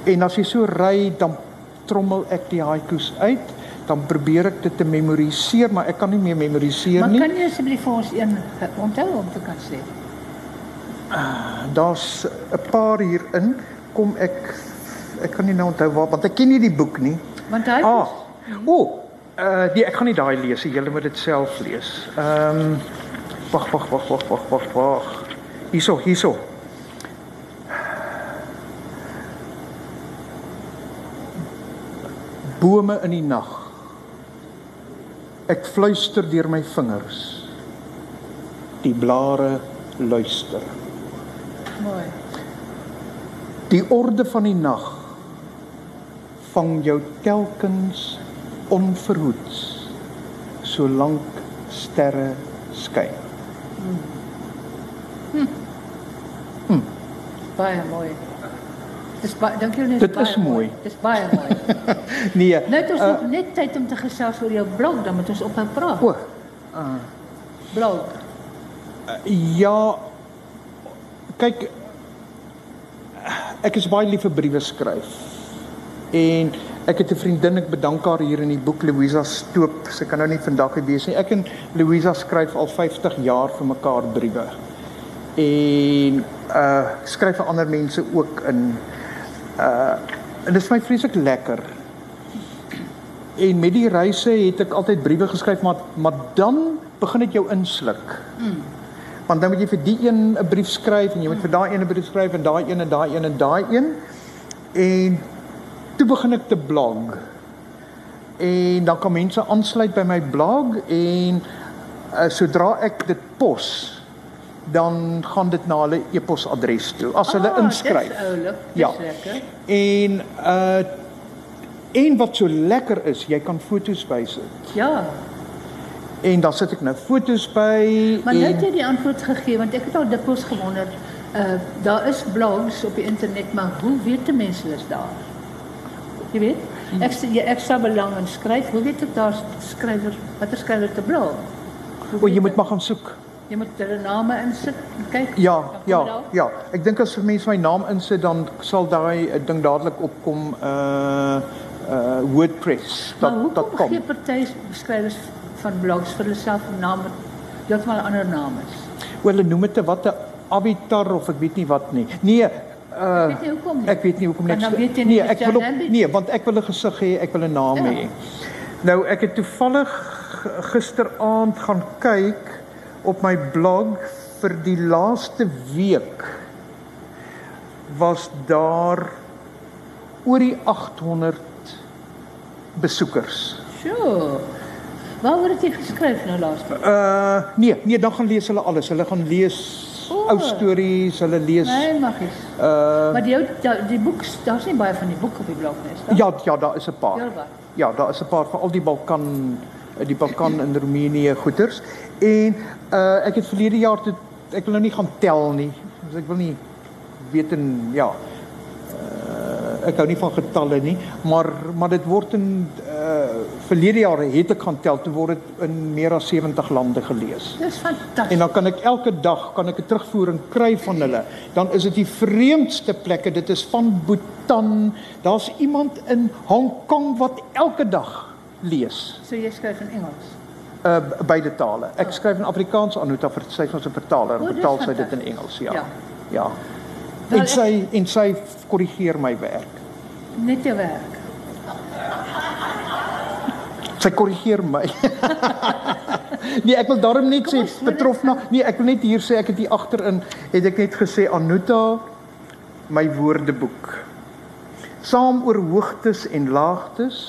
en as jy so ry dan trommel ek die haikus uit, dan probeer ek dit te memoriseer, maar ek kan nie meer memoriseer Maar nie. kan jy asseblief vir ons een eh, onthou om te kan sê? Daar's 'n paar hierin kom ek ek kan nie nou onthou waar want ek ken nie die boek nie. Want hy Ah. O, oh, uh nee, ek gaan nie daai lees nie. Julle moet dit self lees. Ehm um, wag wag wag wag wag wag wag. Hierso, hierso. Bome in die nag. Ek fluister deur my vingers. Die blare luister. mooi. Die orde van die nag vang jou telkens onverhoeds solank sterre skyn. Baie mooi. Dis baie dankie net. Dit is mooi. Dis baie mooi. [LAUGHS] Nee, nou het ons uh, nog net tyd om te gesels oor jou blog, dan moet ons ophou praat. o, Blog. ja kyk ek is baie lief vir briewe skryf. En ek het 'n vriendin, ek bedank haar hier in die boek Louisa Stoop. Sy kan nou nie vandag hier wees nie. Ek en Louisa skryf al 50 jaar vir mekaar briewe. En uh skryf vir ander mense ook in uh en dit is my vreeslik lekker. En met die reise het ek altyd briewe geskryf, maar maar dan begin dit jou insluk. Want dan moet jy vir die een 'n brief skryf en jy moet vir daai een 'n brief skryf en daai een en daai een en daai een. En toe begin ek te blog. En dan kan mense aansluit by my blog en uh, sodra ek dit pos dan gaan dit na hulle e-posadres toe as hulle inskryf. Ah, Dis oulik. Dis Ja. lekker. En uh en wat so lekker is, jy kan foto's bysit. Ja. En dan sit ek nou foto's by Maar nou en het jy die antwoord gegee want ek het al dikwels gewonder, uh daar is blogs op die internet, maar hoe weet mense is daar? Jy weet? Ek sê jy ekstra belang in skryf. Hoe weet ek daar's skrywer, watter skrywer te blog? Hoe o, jy weet moet maar gaan soek. jy moet hulle name insit en kyk. Ja, Dan kom ja, jy daar. ja. Ek dink as mense my naam insit dan sal daai eh, ding dadelik opkom uh uh WordPress. Maar Dat hoekom dat kom. gee party skrywers van blogs vir hulle self 'n naam wat heeltemal 'n ander naam is? O, hulle noem dit 'n wat 'n avatar of ek weet nie wat nie. Nee, uh Weet jy hoekom nie? Ek weet nie hoekom nie. Want dan Ek- weet jy nie nee, ek wil naam nee, want ek wil 'n gesig hê, ek wil 'n naam Ja. hê. Nou ek het toevallig gisteraand gaan kyk op my blog vir die laaste week was daar oor die 800 besoekers. Sjoe. Waaroor het jy geskryf nou laaste? Uh nee, nee, dan gaan lees hulle alles. Hulle gaan lees O. ou stories, hulle lees Nee, magies. uh Maar die da- die boek, daar's nie baie van die boek op die blog nie, is daar? ja, ja, daar is 'n paar. Heelwat. Ja, daar is 'n paar van al die Balkan die Balkan in Roemenië goeters. En uh ek het verlede jaar toe ek wil nou nie gaan tel nie. Dus ek wil nie weet en ja. Uh, ek hou nie van getalle nie, maar maar dit word in uh verlede jare het ek gaan tel, toe word dit in meer as 70 lande gelees. Dis fantasties. En dan kan ek elke dag kan ek 'n terugvoering kry van hulle. Dan is dit die vreemdste plekke. Dit is van Bhutan. Daar's iemand in Hong Kong wat elke dag lees. So jy skryf in Engels. Uh beide tale. Ek skryf in Afrikaans Anita vir sy ons 'n vertaler. Dis Vertaal sy dit in. Engels, ja. Ja. Ja. Wel, En sy en sy korrigeer my werk. Net jou werk. Sy korrigeer my. [LAUGHS] nee, ek wil daarom net sê Kom ons, moet betrofna. Nee, ek wil net hier sê ek het hier agterin het ek net gesê Anuta my woordeboek. Saam oor hoogtes en laagtes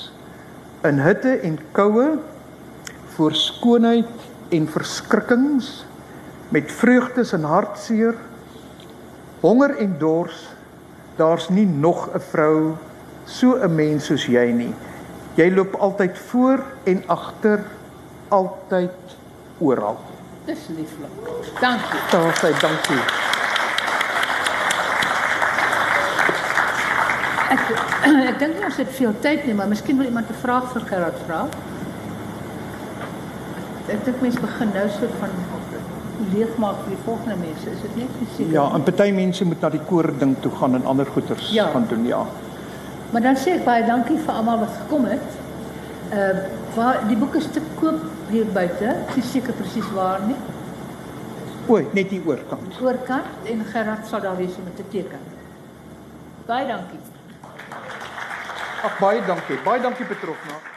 in hitte en koue voor skoonheid en verskrikkings met vreugdes en hartseer honger en dors daar's nie nog 'n vrou so 'n mens soos jy nie jy loop altyd voor en agter altyd oral Dis lieflik. Dankie. daar sê dankie Ek [CLEARS THROAT] ek dink ons het veel tyd nie, maar miskien wil iemand 'n vraag vir Gerard vra. Ek dink mense begin nou so van leegmaak vir die volgende mense. Is dit net seker? ja en party mense moet na die koor ding toe gaan en ander goeters Ja. gaan doen ja Maar dan sê ek baie dankie vir almal wat gekom het. Uh waar die boek is te koop hier buite. Ek is seker presies waar nie. o net hier oorkant Oorkant en Gerard sal daar wees om te teken. Baie dankie. ag baie dankie baie dankie betrofna